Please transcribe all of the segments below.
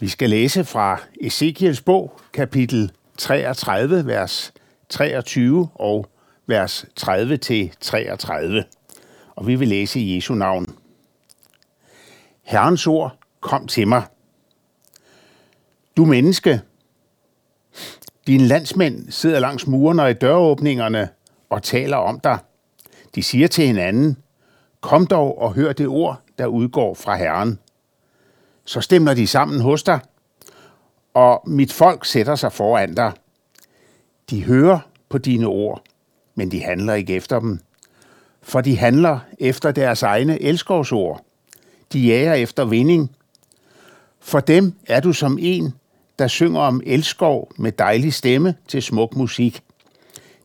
Vi skal læse fra Ezekiels bog, kapitel 33, vers 23 og vers 30 til 33. Og vi vil læse i Jesu navn. Herrens ord kom til mig. Du menneske, dine landsmænd sidder langs murene og i døråbningerne og taler om dig. De siger til hinanden, kom dog og hør det ord, der udgår fra Herren. Så stemmer de sammen hos dig, og mit folk sætter sig foran dig. De hører på dine ord, men de handler ikke efter dem. For de handler efter deres egne elskovsord. De jager efter vinding. For dem er du som en, der synger om elskov med dejlig stemme til smuk musik.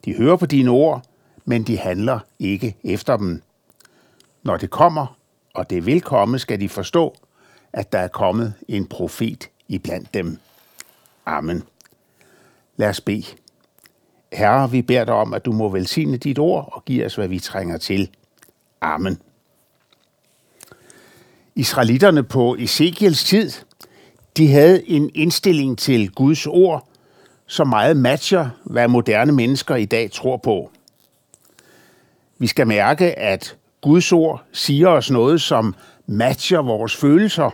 De hører på dine ord, men de handler ikke efter dem. Når det kommer, og det vil komme, skal de forstå, at der er kommet en profet iblandt dem. Amen. Lad os bede. Herre, vi beder dig om, at du må velsigne dit ord og give os, hvad vi trænger til. Amen. Israelitterne på Ezekiels tid, de havde en indstilling til Guds ord, som meget matcher, hvad moderne mennesker i dag tror på. Vi skal mærke, at Guds ord siger os noget, som matcher vores følelser,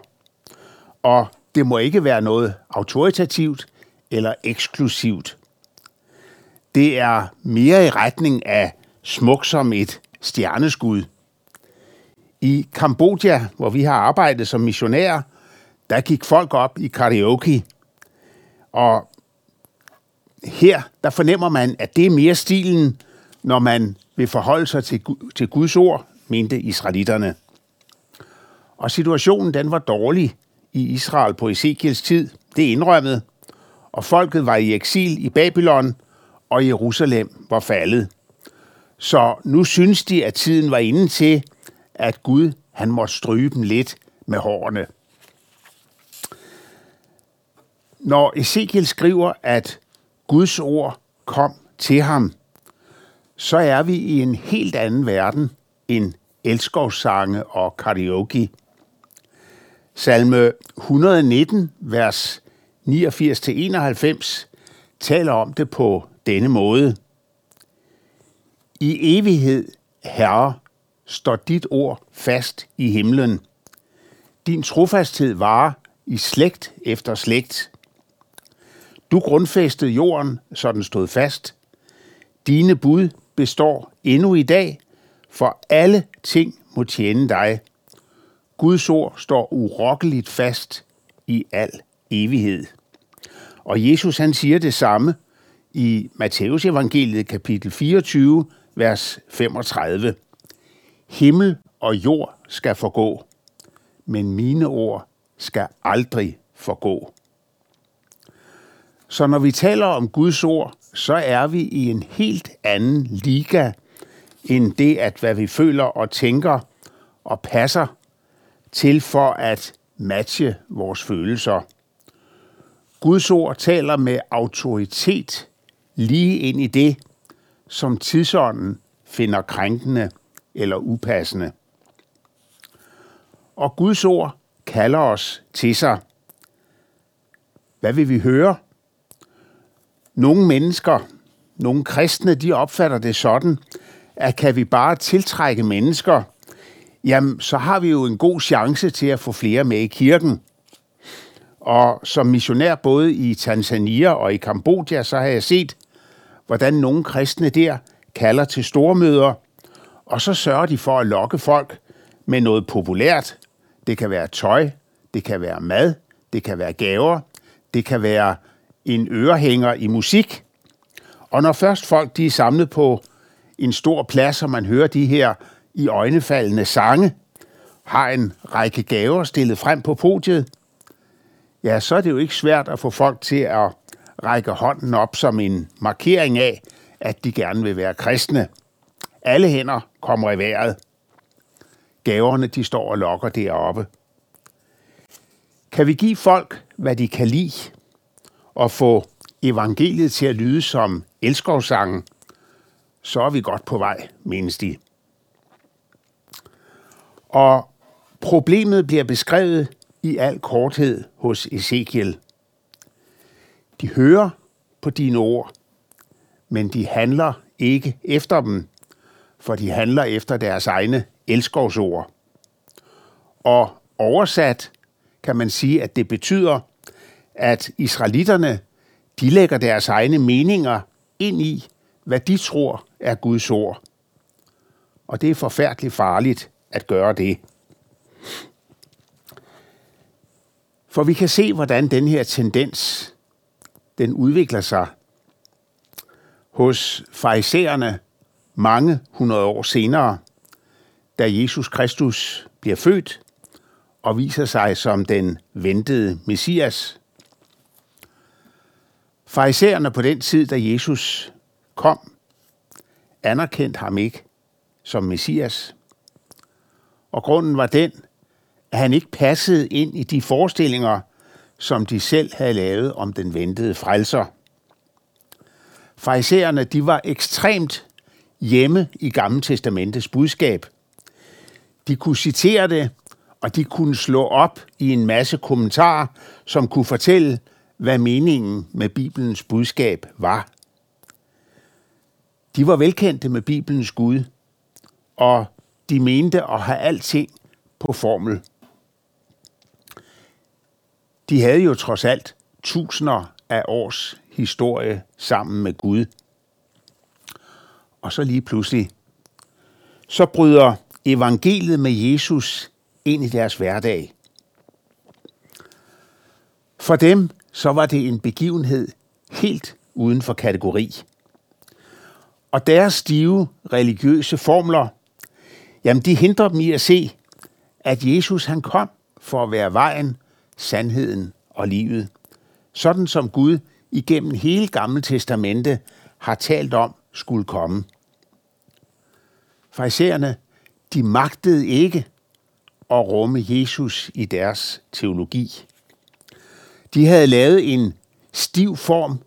og det må ikke være noget autoritativt eller eksklusivt. Det er mere i retning af smuk som et stjerneskud. I Kambodja, hvor vi har arbejdet som missionærer, der gik folk op i karaoke. Og her, der fornemmer man, at det er mere stilen, når man vil forholde sig til, til Guds ord, mente israelitterne. Og situationen den var dårlig i Israel på Ezekiels tid, det er indrømmet, og folket var i eksil i Babylon, og Jerusalem var faldet. Så nu synes de, at tiden var inde til, at Gud han måtte stryge dem lidt med hårene. Når Ezekiel skriver, at Guds ord kom til ham, så er vi i en helt anden verden end elskovssange og karaoke. Salme 119, vers 89-91, taler om det på denne måde. I evighed, Herre, står dit ord fast i himlen. Din trofasthed varer i slægt efter slægt. Du grundfæstede jorden, så den stod fast. Dine bud består endnu i dag, for alle ting må tjene dig. Guds ord står urokkeligt fast i al evighed. Og Jesus han siger det samme i Matteus evangeliet kapitel 24, vers 35. Himmel og jord skal forgå, men mine ord skal aldrig forgå. Så når vi taler om Guds ord, så er vi i en helt anden liga end det, at hvad vi føler og tænker og passer til for at matche vores følelser. Guds ord taler med autoritet lige ind i det, som tidsånden finder krænkende eller upassende. Og Guds ord kalder os til sig. Hvad vil vi høre? Nogle mennesker, nogle kristne, de opfatter det sådan, at kan vi bare tiltrække mennesker, jamen så har vi jo en god chance til at få flere med i kirken. Og som missionær både i Tanzania og i Kambodja, så har jeg set, hvordan nogle kristne der kalder til stormøder, og så sørger de for at lokke folk med noget populært. Det kan være tøj, det kan være mad, det kan være gaver, det kan være en ørehænger i musik. Og når først folk de er samlet på en stor plads, og man hører de her i øjnefaldende sange, har en række gaver stillet frem på podiet, ja, så er det jo ikke svært at få folk til at række hånden op som en markering af, at de gerne vil være kristne. Alle hænder kommer i vejret. Gaverne, de står og lokker deroppe. Kan vi give folk, hvad de kan lide, og få evangeliet til at lyde som elskovssangen, så er vi godt på vej, menes de. Og problemet bliver beskrevet i al korthed hos Ezekiel. De hører på dine ord, men de handler ikke efter dem, for de handler efter deres egne elskovsord. Og oversat kan man sige, at det betyder, at israelitterne de lægger deres egne meninger ind i, hvad de tror er Guds ord. Og det er forfærdeligt farligt at gøre det. For vi kan se, hvordan den her tendens, den udvikler sig hos farisæerne mange hundrede år senere, da Jesus Kristus bliver født og viser sig som den ventede Messias. Farisæerne på den tid, da Jesus kom, anerkendte ham ikke som Messias. Og grunden var den, at han ikke passede ind i de forestillinger, som de selv havde lavet om den ventede frelser. Farisæerne, de var ekstremt hjemme i Gamle Testamentets budskab. De kunne citere det, og de kunne slå op i en masse kommentarer, som kunne fortælle, hvad meningen med Bibelens budskab var. De var velkendte med Bibelens Gud, og de mente at have alting på formel. De havde jo trods alt tusinder af års historie sammen med Gud. Og så lige pludselig, så bryder evangeliet med Jesus ind i deres hverdag. For dem så var det en begivenhed helt uden for kategori. Og deres stive religiøse formler, jamen de hindrer dem i at se, at Jesus han kom for at være vejen, sandheden og livet. Sådan som Gud igennem hele Gamle Testamente har talt om skulle komme. Farisæerne, de magtede ikke at rumme Jesus i deres teologi. De havde lavet en stiv form,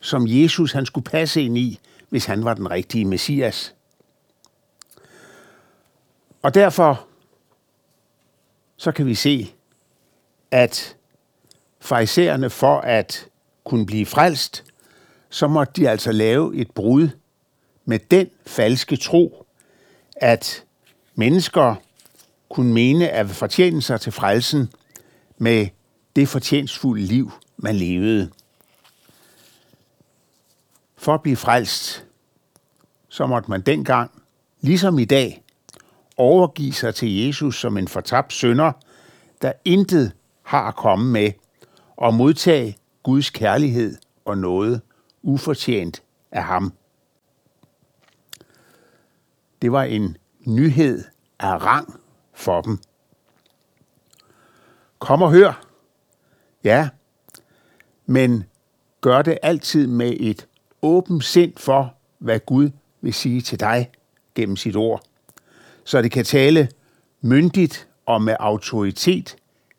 som Jesus han skulle passe ind i, hvis han var den rigtige Messias. Og derfor så kan vi se, at farisæerne for at kunne blive frelst, så måtte de altså lave et brud med den falske tro, at mennesker kunne mene at fortjene sig til frelsen med det fortjensfulde liv, man levede. For at blive frelst, så måtte man dengang, ligesom i dag, overgive sig til Jesus som en fortabt sønder, der intet har at komme med, og modtage Guds kærlighed og noget ufortjent af ham. Det var en nyhed af rang for dem. Kom og hør. Ja, men gør det altid med et åbent sind for, hvad Gud vil sige til dig gennem sit ord, så det kan tale myndigt og med autoritet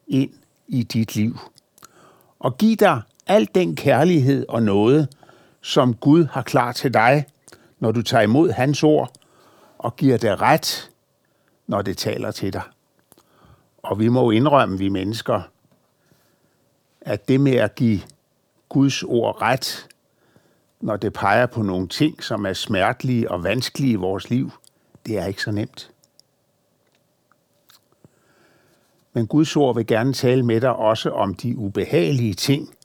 ind i dit liv. Og giv dig al den kærlighed og noget, som Gud har klar til dig, når du tager imod hans ord og giver det ret, når det taler til dig. Og vi må jo indrømme, vi mennesker, at det med at give Guds ord ret, når det peger på nogle ting, som er smertelige og vanskelige i vores liv, det er ikke så nemt. Men Guds ord vil gerne tale med dig også om de ubehagelige ting,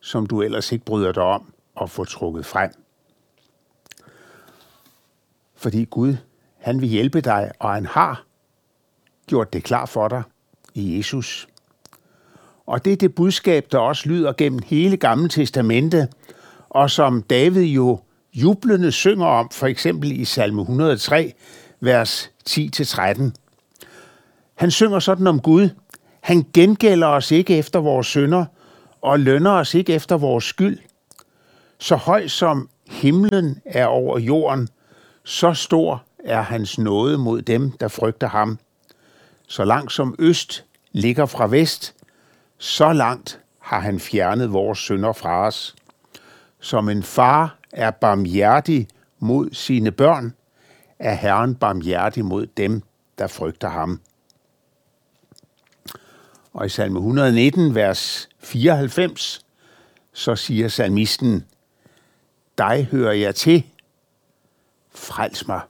som du ellers ikke bryder dig om at få trukket frem. Fordi Gud, han vil hjælpe dig, og han har gjort det klar for dig i Jesus. Og det er det budskab, der også lyder gennem hele Gamle Testamente, og som David jo jublende synger om, for eksempel i salme 103, vers 10-13. Han synger sådan om Gud. Han gengælder os ikke efter vores synder, og lønner os ikke efter vores skyld. Så høj som himlen er over jorden, så stor er hans nåde mod dem, der frygter ham. Så langt som øst ligger fra vest, så langt har han fjernet vores synder fra os. Som en far er barmhjertig mod sine børn, er Herren barmhjertig mod dem, der frygter ham. Og i salme 119, vers 94, så siger salmisten, dig hører jeg til, frels mig.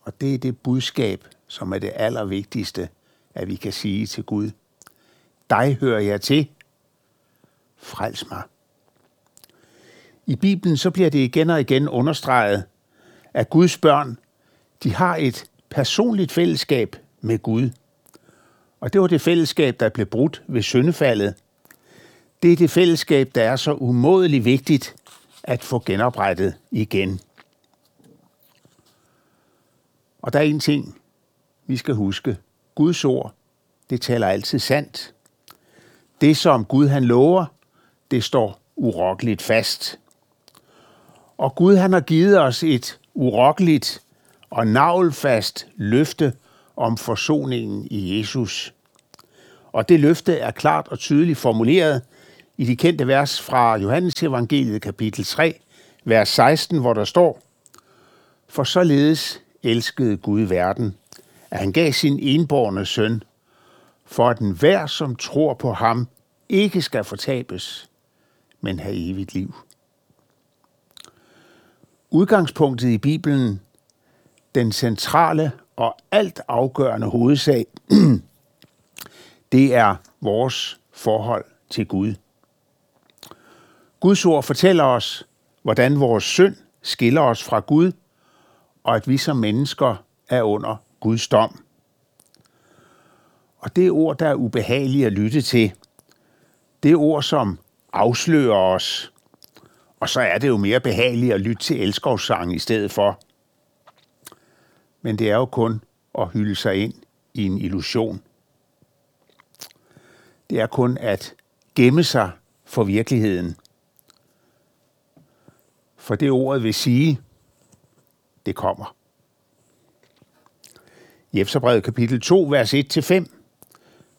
Og det er det budskab, som er det allervigtigste, at vi kan sige til Gud. Dig hører jeg til, frels mig. I Bibelen så bliver det igen og igen understreget, at Guds børn, de har et personligt fællesskab med Gud. Og det var det fællesskab, der blev brudt ved syndefaldet. Det er det fællesskab, der er så umådelig vigtigt at få genoprettet igen. Og der er en ting, vi skal huske. Guds ord, det taler altid sandt. Det, som Gud han lover, det står urokkeligt fast. Og Gud han har givet os et urokkeligt og navlfast løfte om forsoningen i Jesus. Og det løfte er klart og tydeligt formuleret i de kendte vers fra Johannes evangeliet kapitel 3, vers 16, hvor der står, For således elskede Gud verden, at han gav sin enborne søn, for at enhver, som tror på ham, ikke skal fortabes, men have evigt liv. Udgangspunktet i Bibelen, den centrale og alt afgørende hovedsag, det er vores forhold til Gud. Guds ord fortæller os, hvordan vores synd skiller os fra Gud, og at vi som mennesker er under Guds dom. Og det er ord, der er ubehagelige at lytte til. Det er ord, som afslører os. Og så er det jo mere behageligt at lytte til elskovssang i stedet for. Men det er jo kun at hylde sig ind i en illusion. Det er kun at gemme sig for virkeligheden. For det ordet vil sige, det kommer. I Efterbrevet kapitel 2, vers 1-5,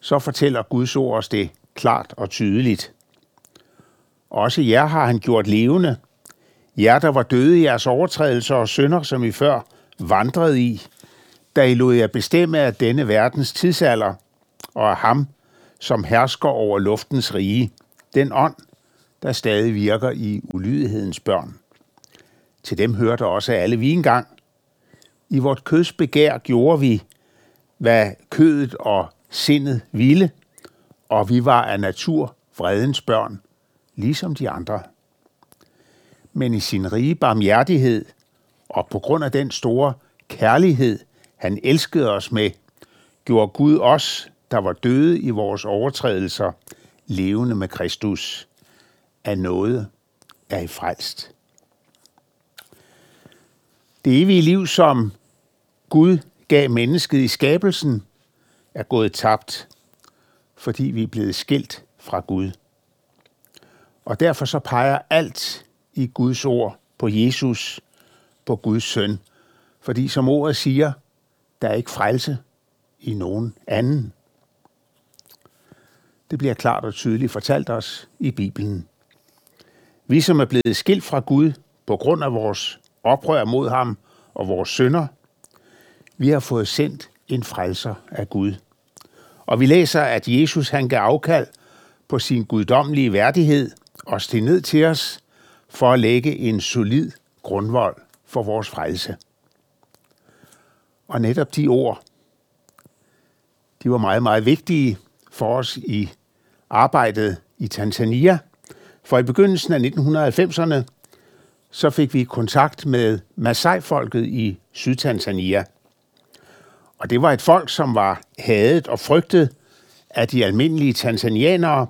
så fortæller Guds ord os det klart og tydeligt. Også jer har han gjort levende. Jer, der var døde i jeres overtrædelser og synder, som I før vandrede i, da I lod jer bestemme af denne verdens tidsalder, og af ham, som hersker over luftens rige, den ånd, der stadig virker i ulydighedens børn. Til dem hørte også alle vi engang. I vort køds begær gjorde vi, hvad kødet og sindet ville, og vi var af natur vredens børn, ligesom de andre. Men i sin rige barmhjertighed, og på grund af den store kærlighed, han elskede os med, gjorde Gud os, der var døde i vores overtrædelser, levende med Kristus. Af noget er I frelst. Det evige liv, som Gud gav mennesket i skabelsen, er gået tabt, fordi vi er blevet skilt fra Gud. Og derfor så peger alt i Guds ord på Jesus, på Guds søn. Fordi som ordet siger, der er ikke frelse i nogen anden. Det bliver klart og tydeligt fortalt os i Bibelen. Vi som er blevet skilt fra Gud på grund af vores oprør mod ham og vores synder, vi har fået sendt en frelser af Gud. Og vi læser, at Jesus han gav afkald på sin guddommelige værdighed og steg ned til os for at lægge en solid grundvold for vores frelse. Og netop de ord, de var meget, meget vigtige for os i arbejdet i Tanzania. For i begyndelsen af 1990'erne, så fik vi kontakt med Masai-folket i Sydtanzania. Og det var et folk, som var hadet og frygtet af de almindelige tanzanianere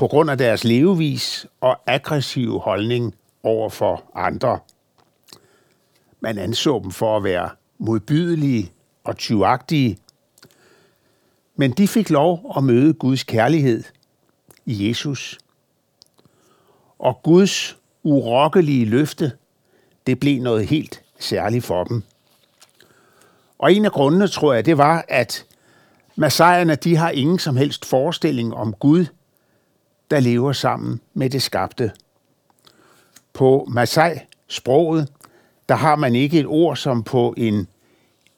på grund af deres levevis og aggressive holdning over for andre. Man anså dem for at være modbydelige og tyvagtige, men de fik lov at møde Guds kærlighed i Jesus. Og Guds urokkelige løfte, det blev noget helt særligt for dem. Og en af grundene, tror jeg, det var, at Masajerne, de har ingen som helst forestilling om Gud, der lever sammen med det skabte. På Masai-sproget, der har man ikke et ord, som på en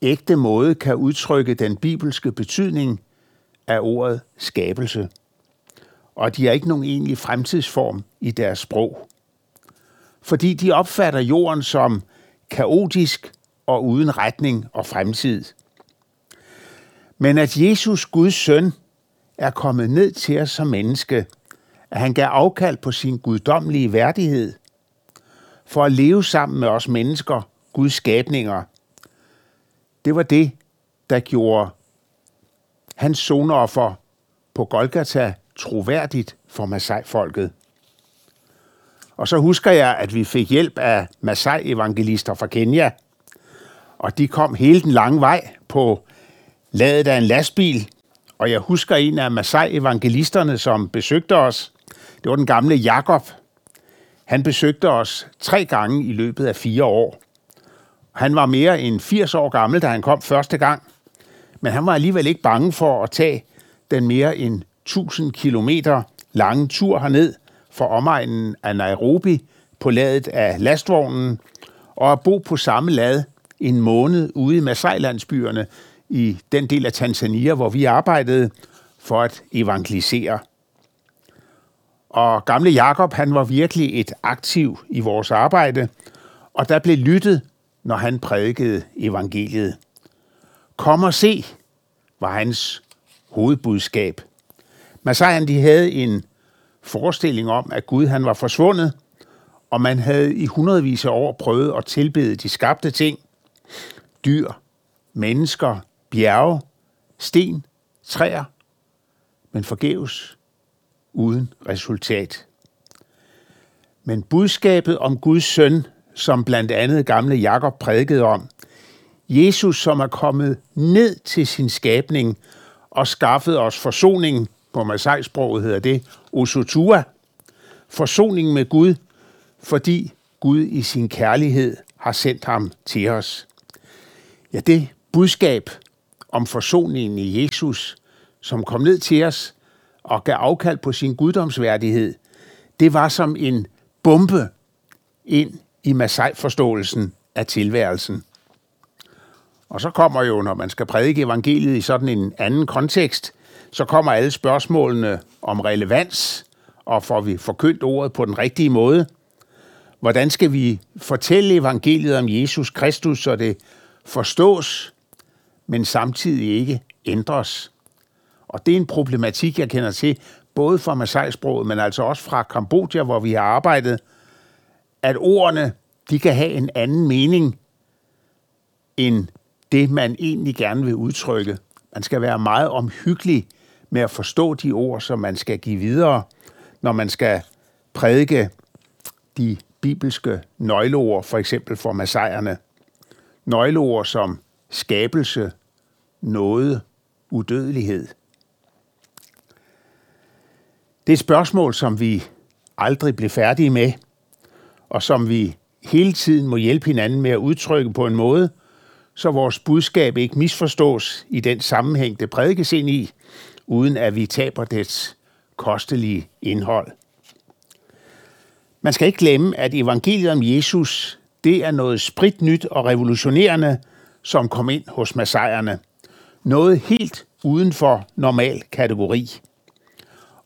ægte måde kan udtrykke den bibelske betydning af ordet skabelse, og de har ikke nogen egentlig fremtidsform i deres sprog, fordi de opfatter jorden som kaotisk og uden retning og fremtid. Men at Jesus, Guds søn, er kommet ned til os som menneske, at han gav afkald på sin guddommelige værdighed, for at leve sammen med os mennesker, Guds skabninger. Det var det, der gjorde hans sonoffer på Golgata troværdigt for Masai-folket. Og så husker jeg, at vi fik hjælp af Masai-evangelister fra Kenya, og de kom hele den lange vej på ladet af en lastbil, og jeg husker en af Masai-evangelisterne, som besøgte os. Det var den gamle Jakob. Han besøgte os tre gange i løbet af fire år. Han var mere end 80 år gammel, da han kom første gang, men han var alligevel ikke bange for at tage den mere end 1000 kilometer lange tur herned fra omegnen af Nairobi på ladet af lastvognen og at bo på samme lad en måned ude i Masai-landsbyerne i den del af Tanzania, hvor vi arbejdede for at evangelisere. Og gamle Jakob, han var virkelig et aktiv i vores arbejde, og der blev lyttet, når han prædikede evangeliet. Kom og se, var hans hovedbudskab. Masajan, de havde en forestilling om, at Gud han var forsvundet, og man havde i hundredvis af år prøvet at tilbede de skabte ting, dyr, mennesker, bjerge, sten, træer, men forgæves, uden resultat. Men budskabet om Guds søn, som blandt andet gamle Jakob prædikede om, Jesus, som er kommet ned til sin skabning og skaffet os forsoningen, på Masai-sproget hedder det Osotua, forsoning med Gud, fordi Gud i sin kærlighed har sendt ham til os. Ja, det budskab om forsoningen i Jesus, som kom ned til os og gav afkald på sin guddomsværdighed, det var som en bombe ind i Masai-forståelsen af tilværelsen. Og så kommer jo, når man skal prædike evangeliet i sådan en anden kontekst, så kommer alle spørgsmålene om relevans, og får vi forkyndt ordet på den rigtige måde. Hvordan skal vi fortælle evangeliet om Jesus Kristus, så det forstås, men samtidig ikke ændres? Og det er en problematik, jeg kender til, både fra Masai-sproget, men altså også fra Kambodja, hvor vi har arbejdet, at ordene, de kan have en anden mening, end det, man egentlig gerne vil udtrykke. Man skal være meget omhyggelig med at forstå de ord, som man skal give videre, når man skal prædike de bibelske nøgleord, for eksempel for masajerne. Nøgleord som skabelse, noget, udødelighed. Det er et spørgsmål, som vi aldrig bliver færdige med, og som vi hele tiden må hjælpe hinanden med at udtrykke på en måde, så vores budskab ikke misforstås i den sammenhæng, det prædikes ind i, uden at vi taber dets kostelige indhold. Man skal ikke glemme, at evangeliet om Jesus, det er noget spritnyt og revolutionerende, som kom ind hos massejerne. Noget helt uden for normal kategori.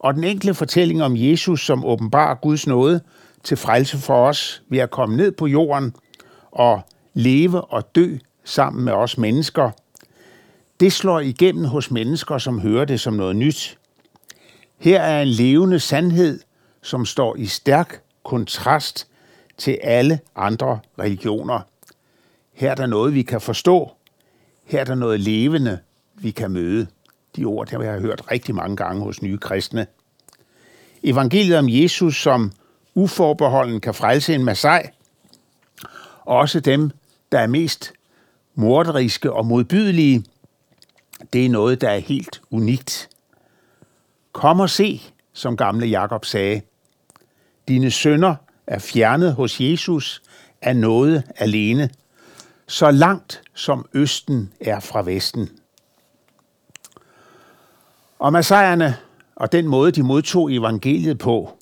Og den enkle fortælling om Jesus, som åbenbarer Guds nåde til frelse for os ved at komme ned på jorden og leve og dø sammen med os mennesker – det slår igennem hos mennesker, som hører det som noget nyt. Her er en levende sandhed, som står i stærk kontrast til alle andre religioner. Her er der noget, vi kan forstå. Her er der noget levende, vi kan møde. De ord, der har jeg hørt rigtig mange gange hos nye kristne. Evangeliet om Jesus, som uforbeholden kan frelse en Masai, også dem, der er mest morderiske og modbydelige, det er noget, der er helt unikt. Kom og se, som gamle Jakob sagde. Dine sønder er fjernet hos Jesus af noget alene, så langt som Østen er fra Vesten. Og masajerne og den måde, de modtog evangeliet på,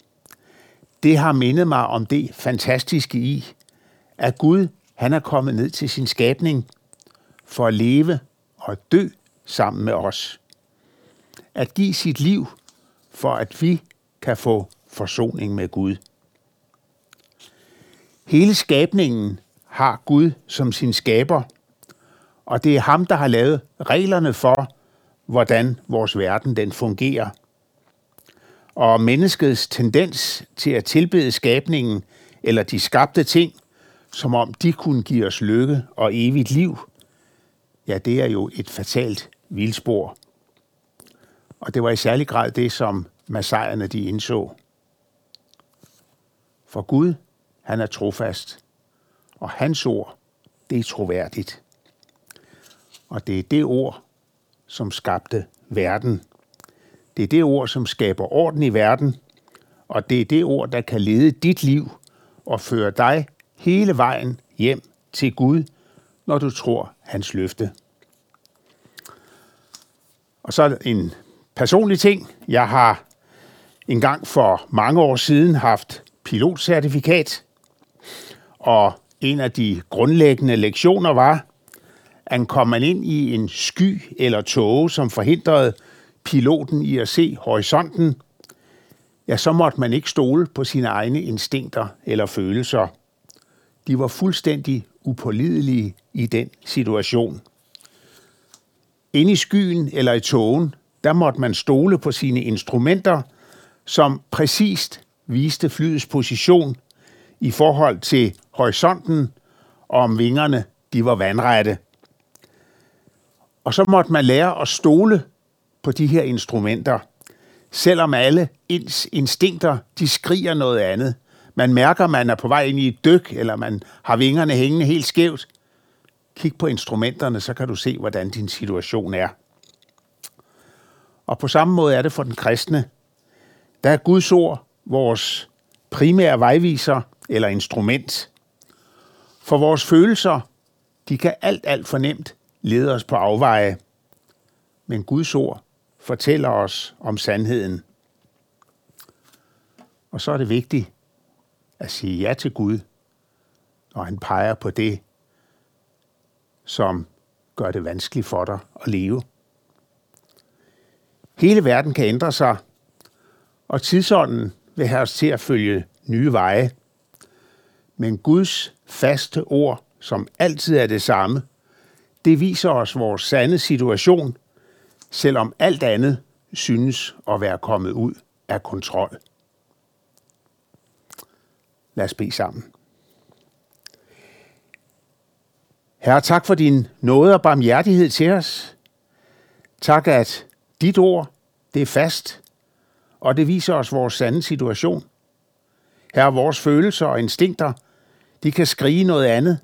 det har mindet mig om det fantastiske i, at Gud han er kommet ned til sin skabning for at leve og dø sammen med os. at give sit liv, for at vi kan få forsoning med Gud. Hele skabningen har Gud som sin skaber, og det er ham, der har lavet reglerne for, hvordan vores verden den fungerer. Og menneskets tendens til at tilbede skabningen eller de skabte ting, som om de kunne give os lykke og evigt liv, ja, det er jo et fatalt vildspor. Og det var i særlig grad det, som massajerne de indså. For Gud, han er trofast, og hans ord, det er troværdigt. Og det er det ord, som skabte verden. Det er det ord, som skaber orden i verden, og det er det ord, der kan lede dit liv og føre dig hele vejen hjem til Gud, når du tror hans løfte. Og så en personlig ting. Jeg har engang for mange år siden haft pilotcertifikat, og en af de grundlæggende lektioner var, at kom man ind i en sky eller tåge, som forhindrede piloten i at se horisonten, ja, så måtte man ikke stole på sine egne instinkter eller følelser. De var fuldstændig upålidelige i den situation. Inde i skyen eller i togen, der måtte man stole på sine instrumenter, som præcist viste flyets position i forhold til horisonten, og om vingerne de var vandrette. Og så måtte man lære at stole på de her instrumenter, selvom alle ens instinkter de skriger noget andet. Man mærker, man er på vej ind i et dyk, eller man har vingerne hængende helt skævt. Kig på instrumenterne, så kan du se, hvordan din situation er. Og på samme måde er det for den kristne. Der er Guds ord vores primære vejviser eller instrument. For vores følelser, de kan alt, alt for nemt lede os på afveje. Men Guds ord fortæller os om sandheden. Og så er det vigtigt at sige ja til Gud, når han peger på det, som gør det vanskeligt for dig at leve. Hele verden kan ændre sig, og tidsånden vil have os til at følge nye veje. Men Guds faste ord, som altid er det samme, det viser os vores sande situation, selvom alt andet synes at være kommet ud af kontrol. Lad os bede sammen. Herre, tak for din nåde og barmhjertighed til os. Tak, at dit ord, det er fast, og det viser os vores sande situation. Herre, vores følelser og instinkter, de kan skrige noget andet,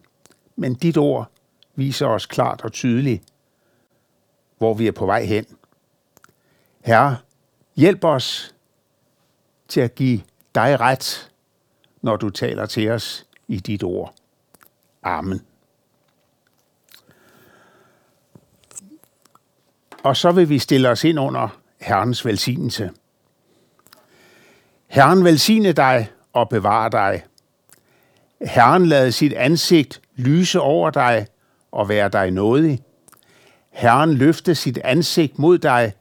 men dit ord viser os klart og tydeligt, hvor vi er på vej hen. Herre, hjælp os til at give dig ret, når du taler til os i dit ord. Amen. Og så vil vi stille os ind under Herrens velsignelse. Herren velsigne dig og bevare dig. Herren lade sit ansigt lyse over dig og være dig nådig. Herren løfte sit ansigt mod dig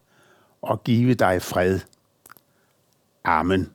og give dig fred. Amen.